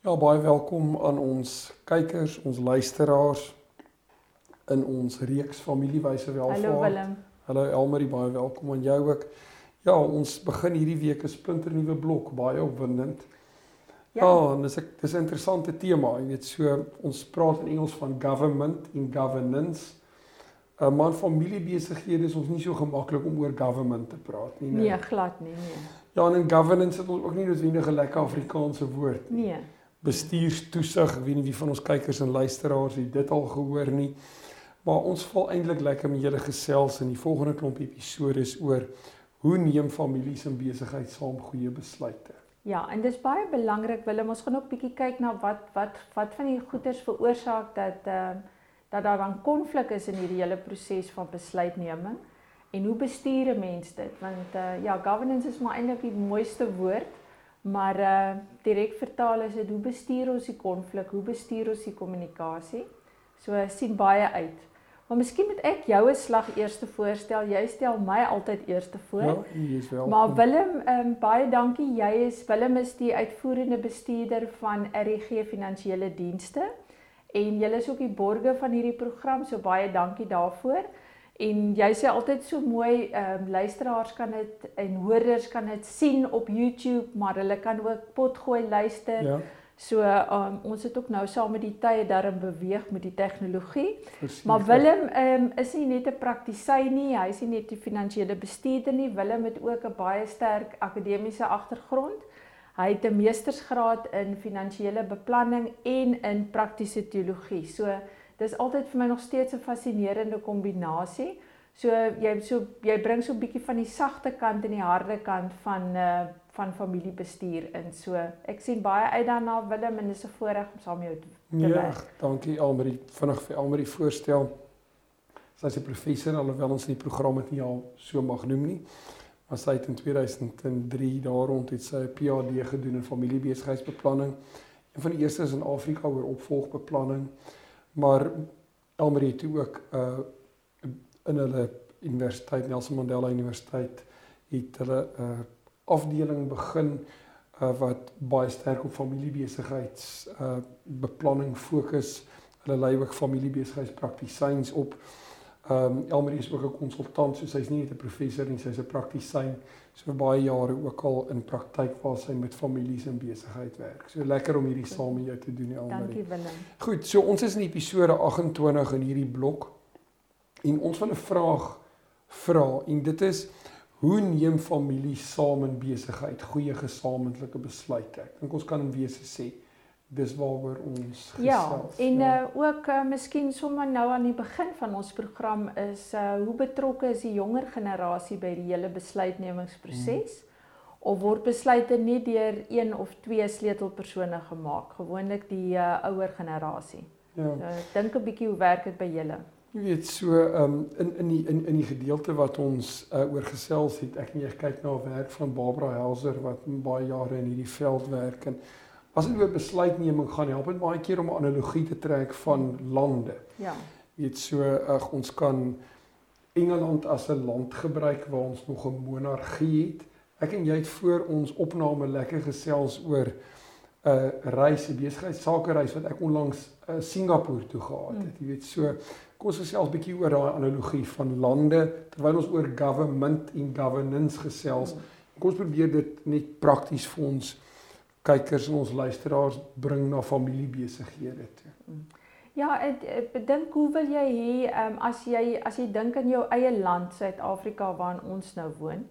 Ja, baie welkom aan ons kykers, ons luisteraars in ons reeks familiewyse welvaart. Hallo Willem. Hallo Elmarie, baie welkom aan jou ook. Ja, ons begin hierdie week 'n splinter nuwe blok, baie opwindend. Ja, ja en dis 'n dis 'n interessante tema. Jy weet so ons praat in Engels van government en governance. 'n Man familiebesighede is ons nie so gemaklik om oor government te praat nie. Nee, nee glad nie, nee. Ja, en in governance het ons ook nie noodwendig 'n lekker Afrikaanse woord nie. Nee bestuurstoesig. Ek weet nie wie van ons kykers en luisteraars dit al gehoor nie. Maar ons val eintlik lekker met julle gesels in die volgende klomp episodes oor hoe neem families en besigheid saam goeie besluite. Ja, en dis baie belangrik Willem, ons gaan ook bietjie kyk na wat wat wat van die goeters veroorsaak dat ehm uh, dat daar dan konflik is in hierdie hele proses van besluitneming en hoe bestuur 'n mens dit? Want uh, ja, governance is maar eintlik die mooiste woord Maar uh direk vertaal is dit hoe bestuur ons die konflik? Hoe bestuur ons die kommunikasie? So sien baie uit. Maar miskien moet ek jou 'n slag eers voorstel. Jy stel my altyd eers voor. Ja, jy is wel. Maar Willem, ehm um, baie dankie. Jy is Willem is die uitvoerende bestuurder van RGG Finansiële Dienste en jy is ook die borger van hierdie program. So baie dankie daarvoor. En jy sê altyd so mooi, ehm um, luisteraars kan dit en hoorders kan dit sien op YouTube, maar hulle kan ook potgooi luister. Ja. So um, ons het ook nou saam met die tye daarin beweeg met die tegnologie. Maar Willem um, is nie net 'n praktisyn nie, hy is nie net 'n finansiële bestuurder nie. Willem het ook 'n baie sterk akademiese agtergrond. Hy het 'n meestersgraad in finansiële beplanning en in praktiese teologie. So dis altyd vir my nog steeds 'n fascinerende kombinasie. So jy so jy bring so 'n bietjie van die sagte kant en die harde kant van uh van familiebestuur in. So ek sien baie uit daarna Willem en dis 'n voorreg om saam jou te werk. Ja, dankie Almarie. Vinnig vir Almarie voorstel. Sy is 'n professor alhoewel ons die program het nie al so mag noem nie. Maar sy het in 2003 daar rond het sy 'n PhD gedoen in familiebesigheidsbeplanning. Een van die eerstes in Afrika oor opvolgbeplanning maar Elmarie het ook uh in hulle universiteit Nelson Mandela Universiteit het hulle 'n uh, afdeling begin uh wat baie sterk op familiebesigheids uh beplanning fokus. Hulle lei ook familiebesigheidspraktisyns op. Ehm um, Elmarie is ook 'n konsultant, so sy's nie net 'n professor nie, sy's 'n praktisyn. So vir baie jare ook al in praktyk waar sy met families en besigheid werk. So lekker om hierdie saam met jou te doen, Elmarie. Dankie Willem. Goed, so ons is in episode 28 in hierdie blok en ons wil 'n vraag vra en dit is hoe neem families saam in besigheid goeie gesamentlike besluite? Ek dink ons kan in wese sê dis waaroor ons gesels. Ja, en ja. Uh, ook uh, miskien sommer nou aan die begin van ons program is uh, hoe betrokke is die jonger generasie by die hele besluitnemingsproses? Hmm. Of word besluite nie deur een of twee sleutelpersone gemaak, gewoonlik die uh, ouer generasie? Ja. So, dink 'n bietjie hoe werk dit by julle? Jy weet so um, in in die in in die gedeelte wat ons uh, oor gesels het, ek net kyk na 'n werk van Barbara Helser wat baie jare in hierdie veld werk en As dit oor besluitneming gaan, help dit baie keer om 'n analogie te trek van lande. Ja. Weet so ag ons kan Engeland as 'n land gebruik waar ons nog 'n monargie het. Ek en jy het voor ons opname lekker gesels oor 'n uh, reis, 'n besigheidsake reis wat ek onlangs uh, Singapore toe gehad het. Hmm. Jy weet so kom ons gesels 'n bietjie oor daai analogie van lande terwyl ons oor government en governance gesels. Hmm. Kom ons probeer dit net prakties vir ons kykers en ons luisteraars bring na familiebesighede toe. Ja, ek, ek dink hoe wil jy hê um, as jy as jy dink aan jou eie land Suid-Afrika waarin ons nou woon,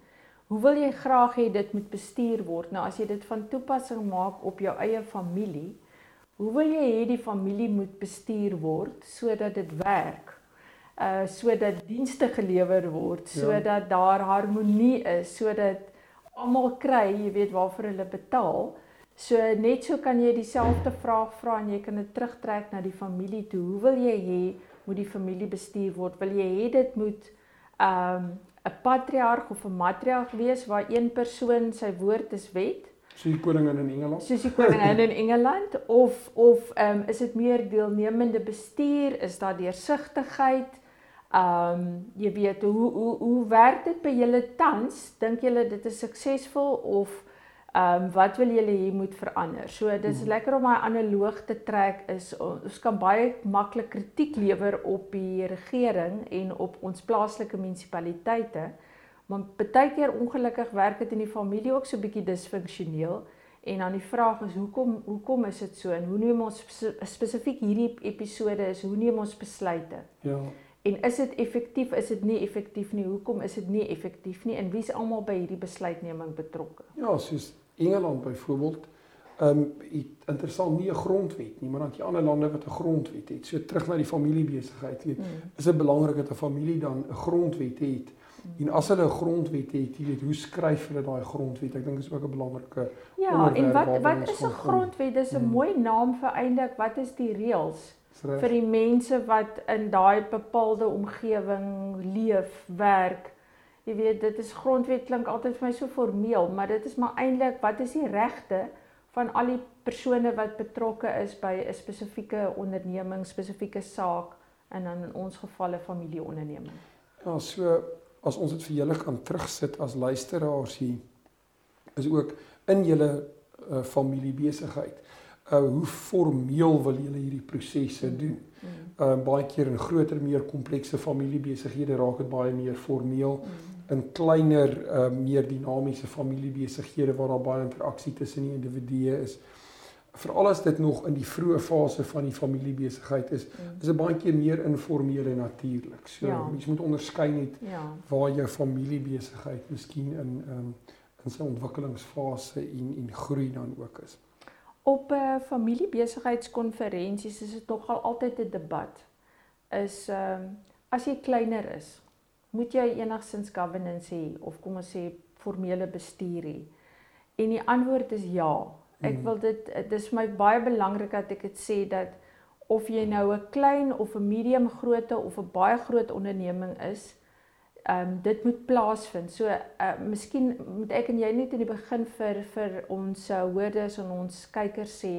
hoe wil jy graag hê dit moet bestuur word? Nou as jy dit van toepassing maak op jou eie familie, hoe wil jy hê die familie moet bestuur word sodat dit werk? Uh sodat dienste gelewer word, ja. sodat ja. daar harmonie is, sodat almal kry, jy weet waarvoor hulle betaal So net so kan jy dieselfde vraag vra en jy kan dit terugtrek na die familie toe. Hoe wil jy hê moet die familie bestuur word? Wil jy hê dit moet um 'n patriarg of 'n matriarg wees waar een persoon sy woord is wet? Soos die koningin in Engeland. Soos die koningin in Engeland of of um is dit meer deelnemende bestuur? Is daar deursigtigheid? Um jy weet hoe hoe hoe werk dit by julle tans? Dink julle dit is suksesvol of Ehm um, wat wil julle hier moet verander? So dis hmm. lekker om daai analoog te trek is ons kan baie maklik kritiek lewer op die regering en op ons plaaslike munisipaliteite. Maar baie keer ongelukkig werk dit in die familie ook so bietjie disfunksioneel. En dan die vraag is hoekom hoekom is dit so en hoe neem ons spesifiek hierdie episode is hoe neem ons besluite? Ja. En is dit effektief? Is dit nie effektief nie? Hoekom is dit nie effektief nie? En wie is almal by hierdie besluitneming betrokke? Ja, soos Engeland byvoorbeeld, um, interessant nie 'n grondwet nie, maar dan die ander lande wat 'n grondwet het. So terug na die familiebesigheid, mm. is dit belangrik dat 'n familie dan 'n grondwet het. Mm. En as hulle 'n grondwet het, jy weet, hoe skryf hulle daai grondwet? Ek dink is ook 'n belangrike Ja, en wat wat is 'n grondwet? Dis 'n mm. mooi naam vir eintlik wat is die reëls vir die mense wat in daai bepaalde omgewing leef, werk? Jy weet, dit is grondwet klink altyd vir my so formeel, maar dit is maar eintlik wat is die regte van al die persone wat betrokke is by 'n spesifieke onderneming, spesifieke saak en dan in ons geval 'n familieonderneming. Ja, so as ons dit vir julle kan terugsit as luisteraars hier is ook in julle uh, familiebesigheid. Uh hoe formeel wil julle hierdie prosesse mm, doen? Mm. Uh baie keer in groter, meer komplekse familiebesighede raak dit baie meer formeel. Mm in kleiner uh, meer dinamiese familiebesighede waar daar baie interaksie tussen die individue is. Veral as dit nog in die vroeë fase van die familiebesigheid is, mm. is dit baie keer meer informeel en natuurlik. So ja. mens moet onderskei net ja. waar jou familiebesigheid miskien in um, in sy ontwikkelingsfase en en groei dan ook is. Op 'n uh, eh, familiebesigheidskonferensies is dit nogal altyd 'n debat. Is ehm um, as jy kleiner is, moet jy enigstens governance hê of kom ons sê formele bestuur hê? En die antwoord is ja. Ek hmm. wil dit dis vir my baie belangrik dat ek dit sê dat of jy nou 'n klein of 'n medium grootte of 'n baie groot onderneming is, ehm um, dit moet plaasvind. So uh, miskien moet ek en jy net in die begin vir vir ons uh, hoorders en ons kykers sê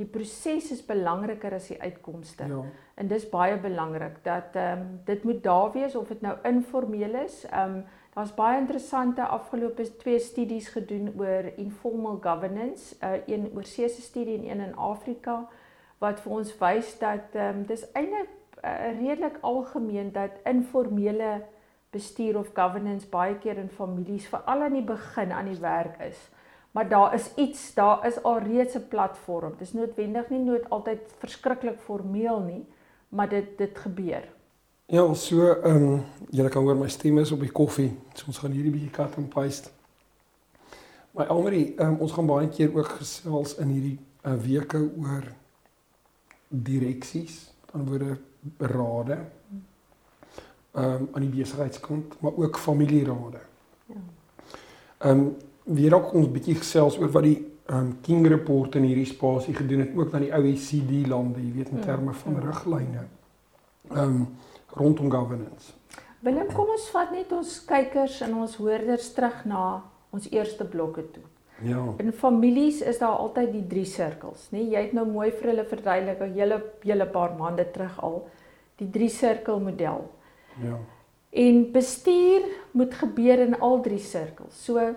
die proses is belangriker as die uitkomste. Ja. En dis baie belangrik dat ehm um, dit moet daar wees of dit nou informeel is. Ehm um, daar's baie interessante afgelope twee studies gedoen oor informal governance, uh, een oorsese studie en een in Afrika wat vir ons wys dat ehm um, dis eintlik uh, redelik algemeen dat informele bestuur of governance baie keer in families veral aan die begin aan die werk is maar daar is iets, daar is al reeds 'n platform. Dit is noodwendig nie nooit altyd verskriklik formeel nie, maar dit dit gebeur. Ja, so ehm um, julle kan hoor my stem is op die koffie. So ons gaan hierdie bietjie cut and paste. My Almarie, ehm um, ons gaan baie keer ook gesels in hierdie uh, weke oor direksies, dan word berade. Ehm um, aan die besigheidskant, maar ook familierade. Ja. Ehm um, weer ook ons bietjie gesels oor wat die um, King report in hierdie spasie gedoen het ook aan die OECD lande, jy weet in ja, terme van riglyne. Ehm um, rondom governance. Willem, kom ons vat net ons kykers en ons hoorders terug na ons eerste blokke toe. Ja. In families is daar altyd die drie sirkels, nê? Nee? Jy het nou mooi vir hulle verduidelik 'n hele hele paar maande terug al die drie sirkel model. Ja. En bestuur moet gebeur in al drie sirkels. So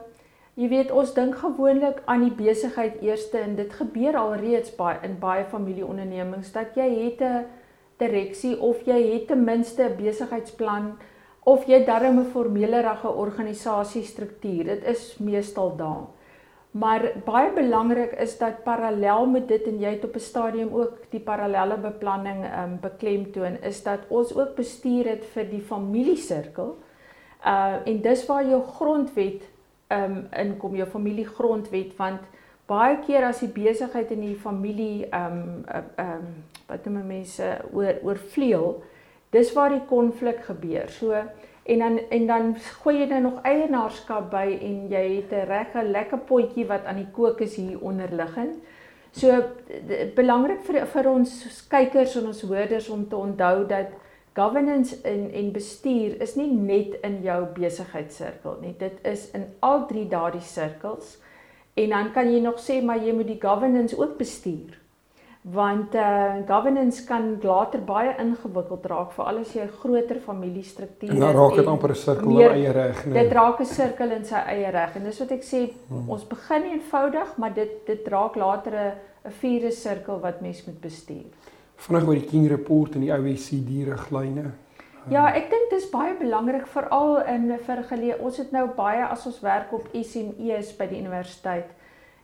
Jy weet ons dink gewoonlik aan die besigheid eerste en dit gebeur alreeds baie in baie familieondernemings dat jy het 'n direksie of jy het ten minste 'n besigheidsplan of jy darm 'n formelerige organisasiestruktuur. Dit is meestal daar. Maar baie belangrik is dat parallel met dit en jy het op 'n stadium ook die parallelle beplanning um, beklemtoon is dat ons ook bestuur het vir die familiesirkel. Uh en dis waar jou grondwet um inkom jou familie grondwet want baie keer as die besigheid in die familie um um wat noem mense oor oorvleuel dis waar die konflik gebeur. So En dan en dan gooi jy dan nog eienaarskap by en jy het 'n regte lekker potjie wat aan die kook is hier onderliggend. So belangrik vir vir ons kykers en ons hoorders om te onthou dat governance en en bestuur is nie net in jou besigheidssirkel nie. Dit is in al drie daardie sirkels. En dan kan jy nog sê maar jy moet die governance ook bestuur want uh governance kan later baie ingewikkeld raak veral as jy 'n groter familiestruktuur het. En dan raak dit amper 'n sirkel in eie reg, nee. Dit raak 'n sirkel in sy eie reg en dis wat ek sê, hmm. ons begin eenvoudig, maar dit dit raak later 'n 'n vierde sirkel wat mens moet bestuur. Vanaand oor die King report en die OECD riglyne. Ja, ek dink dis baie belangrik veral in vir geleë ons het nou baie as ons werk op SME's by die universiteit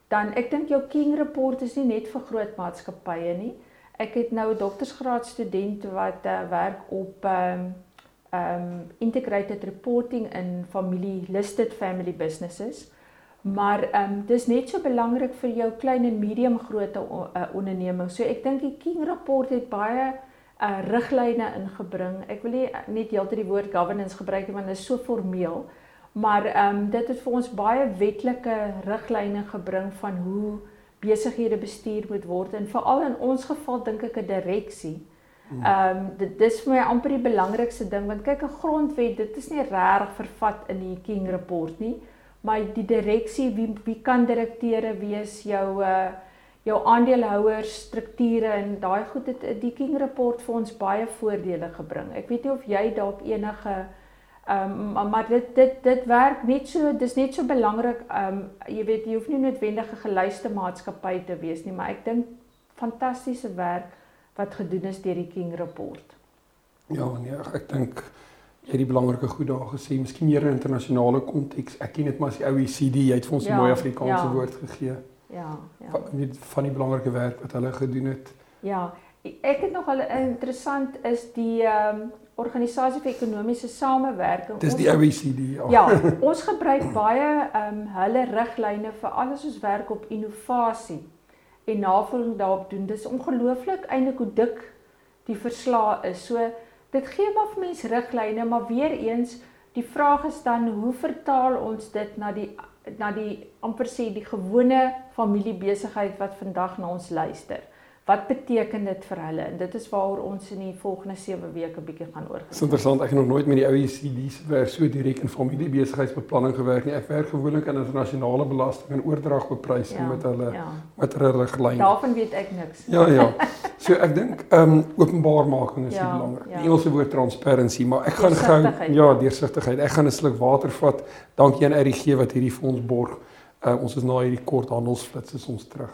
dan ek dink jou King report is nie net vir groot maatskappye nie. Ek het nou 'n doktorsgraad student wat uh, werk op ehm um, ehm um, integrated reporting in familie listed family businesses. Maar ehm um, dis net so belangrik vir jou klein en medium groot uh, ondernemings. So ek dink die King report het baie uh riglyne ingebring. Ek wil nie net heeltyd die woord governance gebruik nie want dit is so formeel. Maar ehm um, dit het vir ons baie wetlike riglyne gebring van hoe besighede bestuur moet word en veral in ons geval dink ek 'n direksie. Hmm. Ehm um, dit dis vir my amper die belangrikste ding want kyk 'n grondwet dit is nie regtig vervat in die King report nie, maar die direksie wie wie kan direkteure wees jou uh jou aandeelhouers strukture en daai goed het die King report vir ons baie voordele gebring. Ek weet nie of jy dalk enige Ehm um, maar dit dit dit werk net so dis net so belangrik ehm um, jy weet jy hoef nie noodwendig 'n geluiste maatskappy te wees nie maar ek dink fantastiese werk wat gedoen is deur die King report. Ja nee ek dink jy het die belangrike goed daar gesê miskien meer in internasionale konteks ek ken dit maar as die OECD jy het vir ons 'n ja, mooi Afrikaanse ja. woord gegee. Ja ja. Van, van die belangrike werk wat hulle gedoen het. Ja ek het nog al interessant is die ehm um, organisasie vir ekonomiese samewerking. Dis die OECD. Ja. ja, ons gebruik baie ehm um, hulle riglyne vir alles ons werk op innovasie en navorsing daarop doen. Dis ongelooflik eintlik hoe dik die verslae is. So dit gee maar vir mense riglyne, maar weer eens die vraag is dan hoe vertaal ons dit na die na die amper sê die gewone familiebesigheid wat vandag na ons luister wat beteken dit vir hulle en dit is waaroor ons in die volgende 7 weke bietjie gaan oor. Dis interessant, ek het nog nooit met die OECD se werk so direk in familiebesigheidsbeplanning gewerk nie. Ek werk gewoonlik in internasionale belasting en oordragbeprysing ja, met hulle ja. met hulle riglyne. Daarvan weet ek niks. Ja ja. So ek dink ehm um, openbaarmaking is ja, belangrik. Ja. Die Engelse woord transparency, maar ek gaan gou ja, deursigtigheid. Ek gaan 'n sluk water vat. Dankie aan RGG wat hierdie vir ons borg. Uh, ons is na hierdie kort handelsflits is ons terug.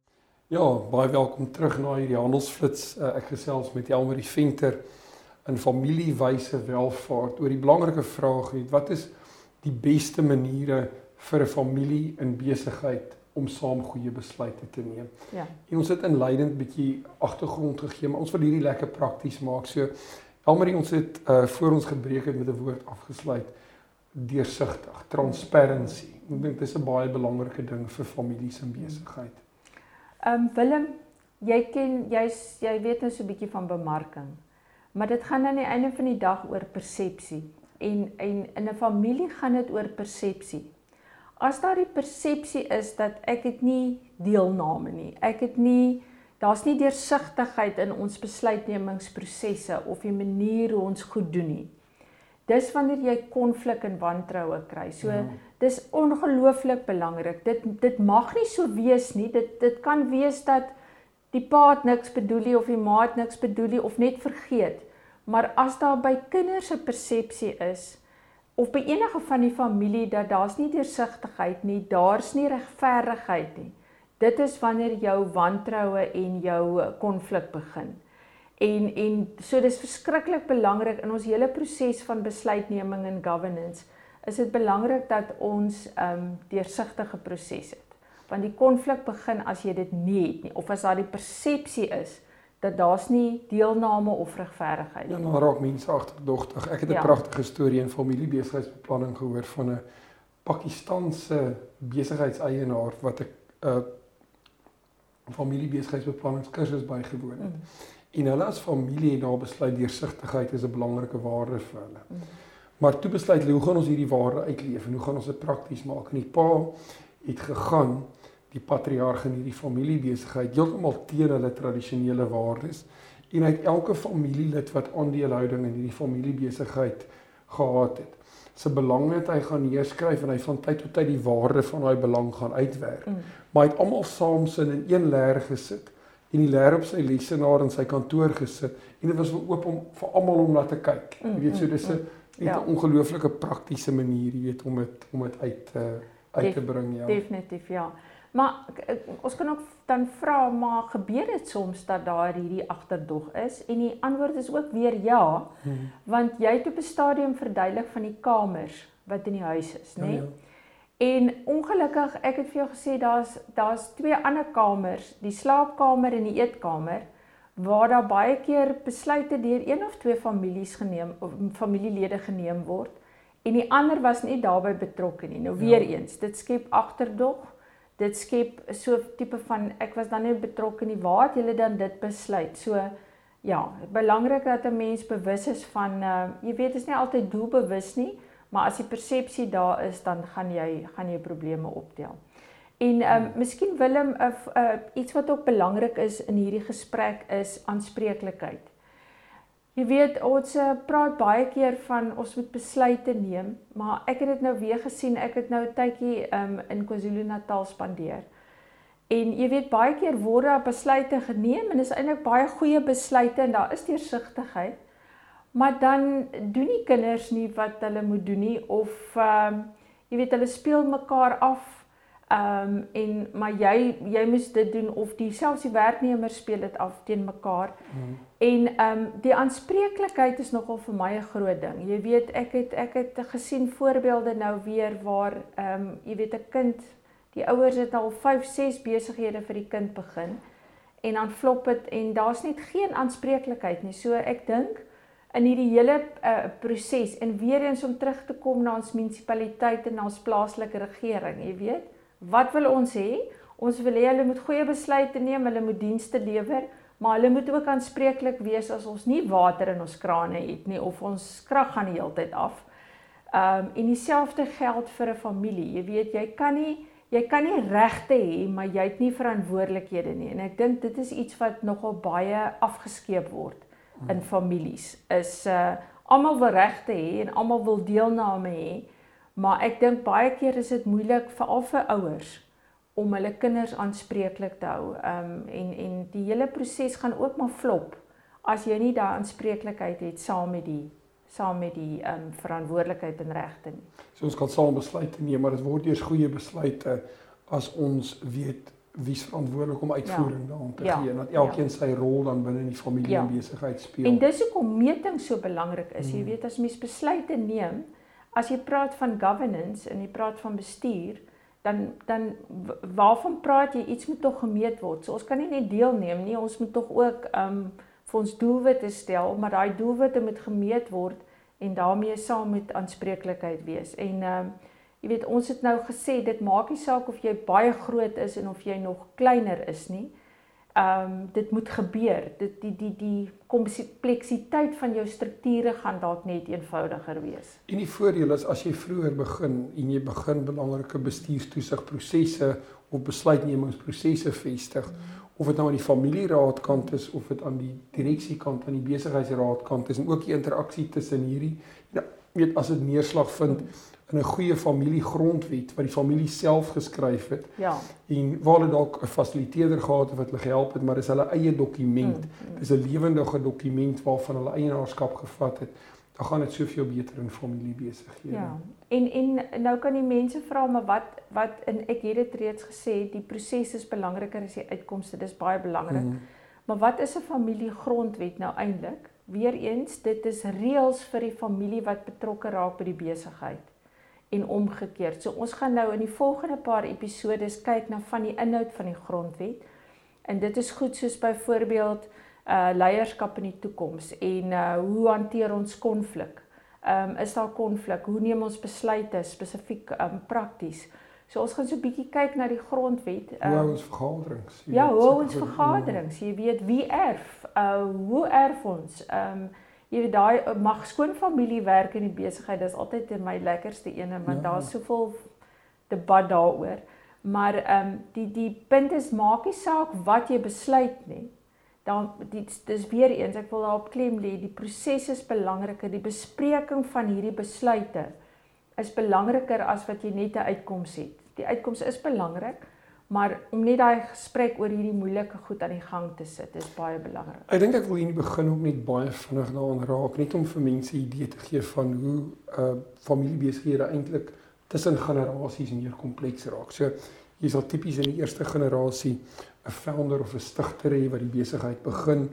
Ja, baie welkom terug na hierdie handelsflits. Uh, ek gesels met Elmarie Venter in familiewyse welvaart oor die belangrike vraag het wat is die beste maniere vir 'n familie in besigheid om saam goeie besluite te neem. Ja. En ons het inleidend bietjie agtergrond gegee, maar ons wil hierdie lekker prakties maak. So Elmarie, ons het uh voor ons gebreek het met 'n woord afgesluit deursigtig, transparency. Ek dink dit is 'n baie belangrike ding vir families in besigheid. Ehm um, Willem, jy ken jy's jy weet nou so 'n bietjie van bemarking. Maar dit gaan aan die einde van die dag oor persepsie en en in 'n familie gaan dit oor persepsie. As daar die persepsie is dat ek het nie deelname nie. Ek het nie daar's nie deursigtigheid in ons besluitnemingsprosesse of die manier hoe ons goed doen nie. Dis wanneer jy konflik en wantroue kry. So ja dis ongelooflik belangrik. Dit dit mag nie so wees nie. Dit dit kan wees dat die pa niks bedoel nie of die ma niks bedoel nie of net vergeet. Maar as daar by kinders se persepsie is of by enige van die familie dat daar's nie deursigtigheid nie, daar's nie regverdigheid nie. Dit is wanneer jou wantroue en jou konflik begin. En en so dis verskriklik belangrik in ons hele proses van besluitneming en governance is dit belangrik dat ons ehm um, deursigtige proses het. Want die konflik begin as jy dit nie het nie of as daar die persepsie is dat daar's nie deelname of regverdigheid nie. Ja, dan raak mense agterdogtig. Ek het 'n ja. pragtige storie in familiebesigheidsbeplanning gehoor van 'n Pakistaanse besigheidseienaar wat 'n uh, familiebesigheidsbeplanningskursus bygewoon het. Mm. En hulle as familie het daar besluit deursigtigheid is 'n belangrike waarde vir hulle. Mm. Maar toe besluit hulle hoe gaan ons hierdie waarde uitleef en hoe gaan ons dit prakties maak? En die pa het gegaan die patriarg in hierdie familiebesigheid heeltemal teen hulle tradisionele waardes en het elke familielid wat aandelehouding in hierdie familiebesigheid gehad het se belange het hy gaan neerskryf en hy van tyd tot tyd die waarde van daai belang gaan uitwerk. Mm. Maar hy het almal saam sin in een leer gesit en die leer op sy lesenaar in sy kantoor gesit en dit was oop om vir almal om na te kyk. Jy weet so dis 'n mm, mm, ja. 'n ongelooflike praktiese manier, jy weet om dit om dit uit uh, uit Def, te bring, ja. Definitief, ja. Maar ons kan ook dan vra maar gebeur dit soms dat daar hierdie agterdog is en die antwoord is ook weer ja hmm. want jy het op 'n stadium verduidelik van die kamers wat in die huis is nê ja, ja. En ongelukkig ek het vir jou gesê daar's daar's twee ander kamers die slaapkamer en die eetkamer waar daar baie keer besluite deur een of twee families geneem of familielede geneem word en die ander was nie daarbey betrokke nie. Nou weer ja. eens dit skep agterdog dit skep so tipe van ek was dan nie betrokke nie. Waar het julle dan dit besluit? So ja belangrik dat 'n mens bewus is van uh, jy weet is nie altyd doelbewus nie maar as die persepsie daar is dan gaan jy gaan jy probleme optel en um, miskien Willem uh, uh, iets wat ook belangrik is in hierdie gesprek is aanspreeklikheid Jy weet ons eh, praat baie keer van ons moet besluite neem, maar ek het dit nou weer gesien. Ek het nou 'n tydjie um, in KwaZulu-Natal spandeer. En jy weet baie keer word daar besluite geneem en dit is eintlik baie goeie besluite en daar is deursigtigheid. Maar dan doen die kinders nie wat hulle moet doen nie of ehm um, jy weet hulle speel mekaar af Ehm um, en maar jy jy moes dit doen of die selfs die werknemers speel dit af teen mekaar. Mm. En ehm um, die aanspreeklikheid is nogal vir my 'n groot ding. Jy weet ek het ek het gesien voorbeelde nou weer waar ehm um, jy weet 'n kind die ouers het al 5, 6 besighede vir die kind begin en dan flop dit en daar's net geen aanspreeklikheid nie. So ek dink in hierdie hele uh, proses en weer eens om terug te kom na ons munisipaliteit en ons plaaslike regering, jy weet Wat wil ons hê? Ons wil hê hulle moet goeie besluite neem, hulle moet dienste lewer, maar hulle moet ook aanspreeklik wees as ons nie water in ons krane het nie of ons krag gaan die hele tyd af. Ehm um, en dieselfde geld vir 'n familie. Jy weet, jy kan nie jy kan nie regte hê, maar jy het nie verantwoordelikhede nie. En ek dink dit is iets wat nogal baie afgeskeep word in families. Is uh almal wil regte hê en almal wil deelname hê. Maar ek dink baie keer is dit moeilik veral vir ouers om hulle kinders aanspreeklik te hou. Um, en en die hele proses gaan ook maar flop as jy nie daai aanspreeklikheid het saam met die saam met die um, verantwoordelikheid en regte nie. So ons kan saam besluite neem, maar dit word eers goeie besluite as ons weet wie's verantwoordelik om uitvoering ja. daaraan te ja. gee en dat elkeen ja. sy rol dan binne die familie ja. en besigheid speel. En dis hoekom meting so belangrik is. Hmm. Jy weet as mens besluite neem, as jy praat van governance en jy praat van bestuur, dan dan waarvan praat jy iets moet tog gemeet word. So ons kan nie net deelneem nie, ons moet tog ook um vir ons doelwitte stel, maar daai doelwitte moet gemeet word en daarmee saam met aanspreeklikheid wees. En um jy weet ons het nou gesê dit maak nie saak of jy baie groot is en of jy nog kleiner is nie ehm um, dit moet gebeur. Dit die die die kompleksiteit van jou strukture gaan dalk net eenvoudiger wees. En die voordeel is as jy vroeër begin en jy begin belangrike bestuurstoesigprosesse of besluitnemingsprosesse vestig mm. of dit nou aan die familieraad kant is of dit aan die direksiekant aan die besigheidsraad kant is en ook die interaksie tussen hierdie ja, weet as dit neerslag vind mm in 'n goeie familiegrondwet wat die familie self geskryf het. Ja. En waar hulle dalk 'n fasiliteerder gehad het wat hulle gehelp het, maar dis hulle eie dokument. Mm, mm. Dis 'n lewendige dokument waarvan hulle eienaarskap gevat het. Dan gaan dit soveel beter in familiebesighede. Ja. En en nou kan die mense vra maar wat wat en ek het dit reeds gesê, die proses is belangriker as die uitkomste. Dis baie belangrik. Mm. Maar wat is 'n familiegrondwet nou eintlik? Weereens, dit is reëls vir die familie wat betrokke raak by die besigheid en omgekeerd. So ons gaan nou in die volgende paar episodes kyk na van die inhoud van die grondwet. En dit is goed soos byvoorbeeld uh leierskap in die toekoms en uh hoe hanteer ons konflik? Ehm um, is daar konflik? Hoe neem ons besluite spesifiek um prakties? So ons gaan so 'n bietjie kyk na die grondwet. Um, hoe ons vergaderings? Ja, hoe ons vergaderings? Jy weet wie erf? Uh hoe erf ons? Ehm um, jy weet daai eh, mag skoon familie werk in die besigheid dis altyd vir my lekkerste ene want ja. daar's soveel debat daaroor. Maar ehm um, die die punt is maak nie saak wat jy besluit nie. Dan dit dis weer eens ek wil daarop klem lê die proses is belangriker. Die bespreking van hierdie besluite is belangriker as wat jy net 'n uitkoms het. Die uitkoms is belangrik Maar om net daai gesprek oor hierdie moeilike goed aan die gang te sit is baie belangrik. Ek dink ek wil hier begin ook net baie vinnig daaraan raak, net om vir mense 'n idee te gee van hoe uh familiebesighede eintlik tussen generasies meer kompleks raak. So jy sal tipies in die eerste generasie 'n founder of 'n stigter hê wat die besigheid begin.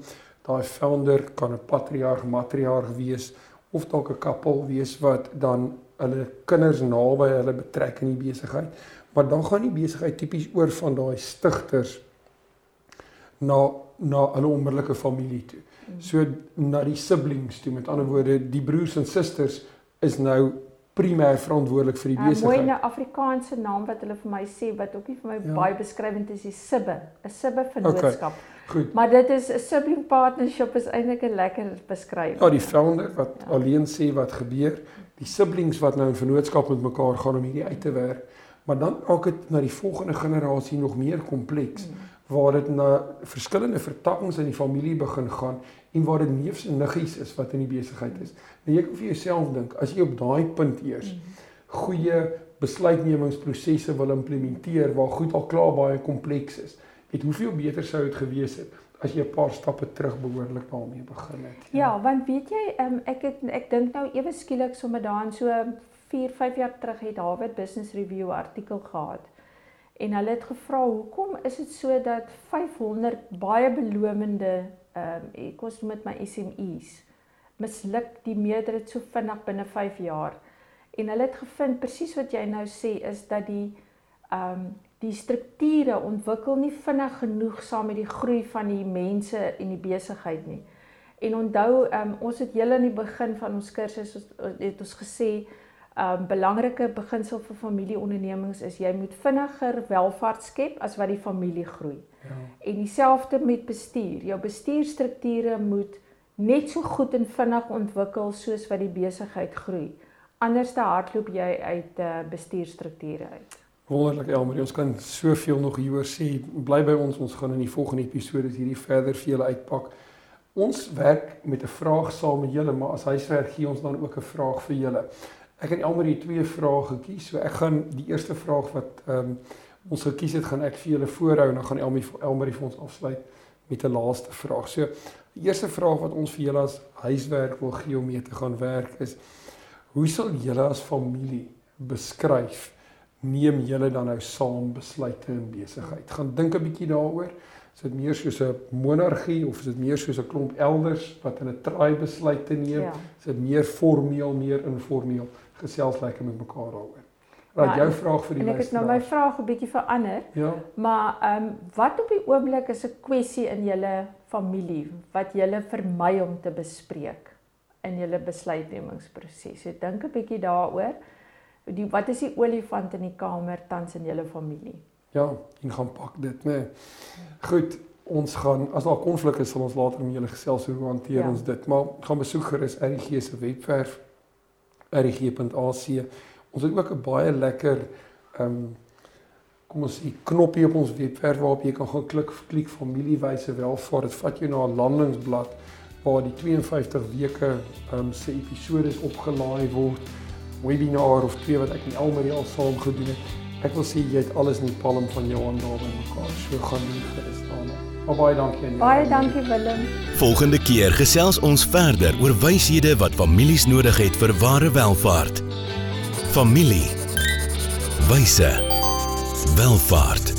Daai founder kan 'n patriarg, matriarg wees of dalk 'n koppel wees wat dan hulle kinders naby hulle betrek in die besigheid. Maar dan gaan die besigheid tipies oor van daai stigters na na hulle onmiddellike familie toe. So na die siblings toe. Met ander woorde, die broers en susters is nou primêr verantwoordelik vir die besigheid. 'n Mooi 'n Afrikaanse naam wat hulle vir my sê wat ook nie vir my ja. baie beskrywend is, die sibbe, 'n sibbe vennootskap. Okay. Goed. Maar dit is 'n sibling partnership is eintlik 'n lekker beskrywing. Ja, die founder wat ja. alleen sê wat gebeur, die siblings wat nou in vennootskap met mekaar gaan om hierdie uit te werk. Maar dan raak dit na die volgende generasie nog meer kompleks mm. waar dit na verskillende vertakkings in die familie begin gaan en waar dit neefs en niggies is wat in die besigheid is. Nou jy kan vir jouself dink, as jy op daai punt eers mm. goeie besluitnemingsprosesse wil implementeer waar goed al klaar baie kompleks is, het hoeveel beter sou dit gewees het as jy 'n paar stappe terug behoorlik daarmee begin het. Ja, ja want weet jy, um, ek het ek dink nou ewe skielik sommer daarin so 4, 5 jaar terug het Harvard Business Review artikel gehad. En hulle het gevra, "Hoekom is dit so dat 500 baie belowende ehm um, ek was met my SMEs misluk die meerderheid so vinnig binne 5 jaar?" En hulle het gevind presies wat jy nou sê is dat die ehm um, die strukture ontwikkel nie vinnig genoeg saam met die groei van die mense en die besigheid nie. En onthou, um, ons het heel aan die begin van ons kursus het ons gesê um, belangrike beginsel vir familieondernemings is jy moet vinniger welvaart skep as wat die familie groei. Ja. En dieselfde met bestuur. Jou bestuurstrukture moet net so goed en vinnig ontwikkel soos wat die besigheid groei. Anders te hardloop jy uit uh, bestuurstrukture uit. Wonderlik Elmarie, ons kan soveel nog hieroor sê. Bly by ons, ons gaan in die volgende episode hierdie verder vir julle uitpak. Ons werk met 'n vraag saam met julle, maar as huiswerk gee ons dan ook 'n vraag vir julle. Ek het almal die twee vrae gekies. So ek gaan die eerste vraag wat ehm um, ons gekies het, gaan ek vir julle voorhou en dan gaan Elmarie Elmarie vir ons afsluit met 'n laaste vraag. So die eerste vraag wat ons vir julle as huiswerk wil gee om mee te gaan werk is hoe sal julle as familie beskryf neem julle dan nou saam besluite in besigheid? Gaan dink 'n bietjie daaroor. Is dit meer soos 'n monargie of is dit meer soos 'n klomp elders wat in 'n traai besluite neem? Ja. Is dit meer formeel, meer informeel? Gesels lekker met mekaar daaroor. Raak ja, jou vraag vir die luisteraar. Ek het nou my vraag 'n bietjie verander. Ja. Maar ehm um, wat op die oomblik is 'n kwessie in julle familie wat julle vermy om te bespreek in julle besluitnemingsproses. Ek dink 'n bietjie daaroor. Die wat is die olifant in die kamer tans in julle familie? Ja, en gaan pak dit, né? Nee. Goed, ons gaan as daar konflik is, sal ons later met julle gesels hoe hanteer ja. ons dit. Maar gaan besoek gerus RG se webwerf rig.ac. Ons het ook 'n baie lekker ehm um, kom ons sê knoppie op ons webwerf waarop jy kan gaan klik klik familiewyse welvaart. Dit vat jou na 'n landingsblad waar die 52 weke ehm um, se episode opgelaai word. Webinar of twee wat ek en Elmarie al saam gedoen het. Ek wil sê jy het alles in die palm van jou hande daar by mekaar. So gaan doen gerus daarna. Maar baie dankie aan jou. Baie dankie Willem. Volgende keer gesels ons verder oor wyshede wat families nodig het vir ware welvaart. Familie. Wyse. Welvaart.